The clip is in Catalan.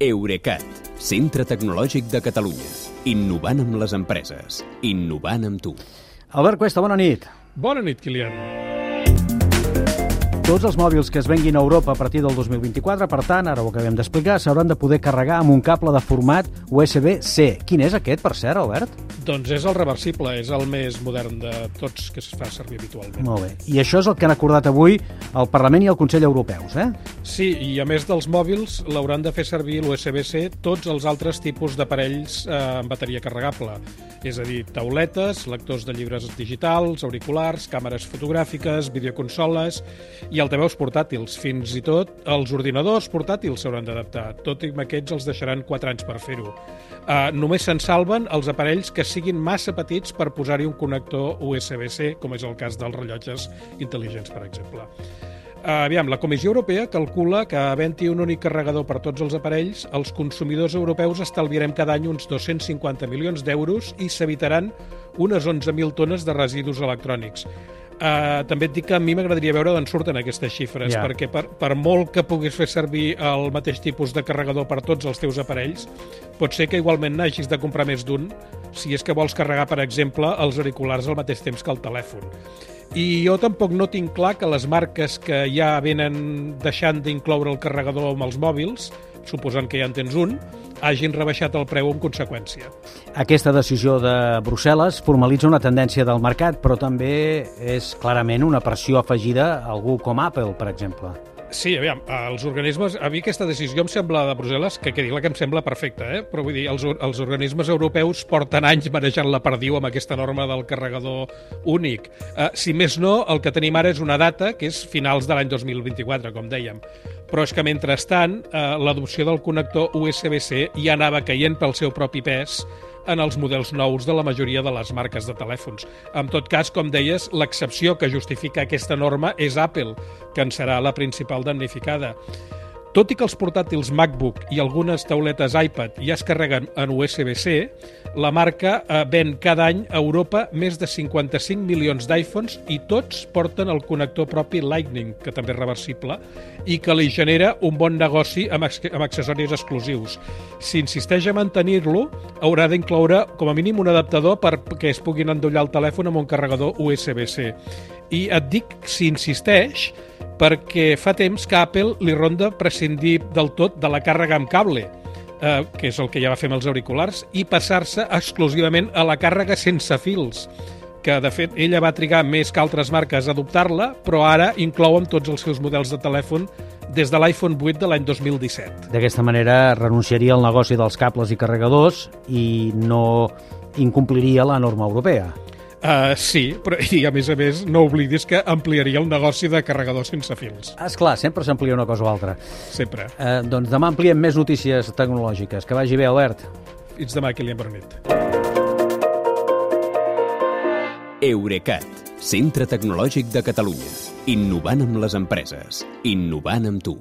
Eurecat, centre tecnològic de Catalunya. Innovant amb les empreses. Innovant amb tu. Albert Cuesta, bona nit. Bona nit, Kilian. Tots els mòbils que es venguin a Europa a partir del 2024, per tant, ara ho acabem d'explicar, s'hauran de poder carregar amb un cable de format USB-C. Quin és aquest, per cert, Albert? Doncs és el reversible, és el més modern de tots que es fa servir habitualment. Molt bé. I això és el que han acordat avui el Parlament i el Consell Europeus, eh? Sí, i a més dels mòbils l'hauran de fer servir l'USB-C tots els altres tipus d'aparells eh, amb bateria carregable. És a dir, tauletes, lectors de llibres digitals, auriculars, càmeres fotogràfiques, videoconsoles i altaveus portàtils. Fins i tot els ordinadors portàtils s'hauran d'adaptar. Tot i amb aquests els deixaran 4 anys per fer-ho. Uh, només se'n salven els aparells que siguin massa petits per posar-hi un connector USB-C, com és el cas dels rellotges intel·ligents, per exemple. Aviam, la Comissió Europea calcula que havent-hi un únic carregador per tots els aparells, els consumidors europeus estalviarem cada any uns 250 milions d'euros i s'evitaran unes 11.000 tones de residus electrònics. Uh, també et dic que a mi m'agradaria veure d'on surten aquestes xifres, Ja. perquè per, per molt que puguis fer servir el mateix tipus de carregador per tots els teus aparells, pot ser que igualment n'hagis de comprar més d'un si és que vols carregar, per exemple, els auriculars al mateix temps que el telèfon. I jo tampoc no tinc clar que les marques que ja venen deixant d'incloure el carregador amb els mòbils, suposant que ja en tens un, hagin rebaixat el preu en conseqüència. Aquesta decisió de Brussel·les formalitza una tendència del mercat, però també és clarament una pressió afegida a algú com Apple, per exemple. Sí, aviam, els organismes... A mi aquesta decisió em sembla de Brussel·les, que quedi clar que em sembla perfecta, eh? però vull dir, els, els organismes europeus porten anys manejant la perdiu amb aquesta norma del carregador únic. Uh, si més no, el que tenim ara és una data, que és finals de l'any 2024, com dèiem. Però és que, mentrestant, uh, l'adopció del connector USB-C ja anava caient pel seu propi pes en els models nous de la majoria de les marques de telèfons. En tot cas, com deies, l'excepció que justifica aquesta norma és Apple, que en serà la principal damnificada. Tot i que els portàtils MacBook i algunes tauletes iPad ja es carreguen en USB-C, la marca eh, ven cada any a Europa més de 55 milions d'iPhones i tots porten el connector propi Lightning, que també és reversible, i que li genera un bon negoci amb, amb accessoris exclusius. Si insisteix a mantenir-lo, haurà d'incloure com a mínim un adaptador perquè es puguin endollar el telèfon amb un carregador USB-C. I et dic si insisteix, perquè fa temps que Apple li ronda prescindir del tot de la càrrega amb cable, eh, que és el que ja va fer amb els auriculars, i passar-se exclusivament a la càrrega sense fils que de fet ella va trigar més que altres marques a adoptar-la, però ara inclou amb tots els seus models de telèfon des de l'iPhone 8 de l'any 2017. D'aquesta manera renunciaria al negoci dels cables i carregadors i no incompliria la norma europea. Uh, sí, però i a més a més no oblidis que ampliaria el negoci de carregadors sense fils, És clar, sempre s'amplia una cosa o altra. sempre. Eh, doncs demà ampliem més notícies tecnològiques. Que vagi bé, Albert. Fins demà, Kilian Bernit. Eurecat, centre tecnològic de Catalunya. Innovant amb les empreses. Innovant amb tu.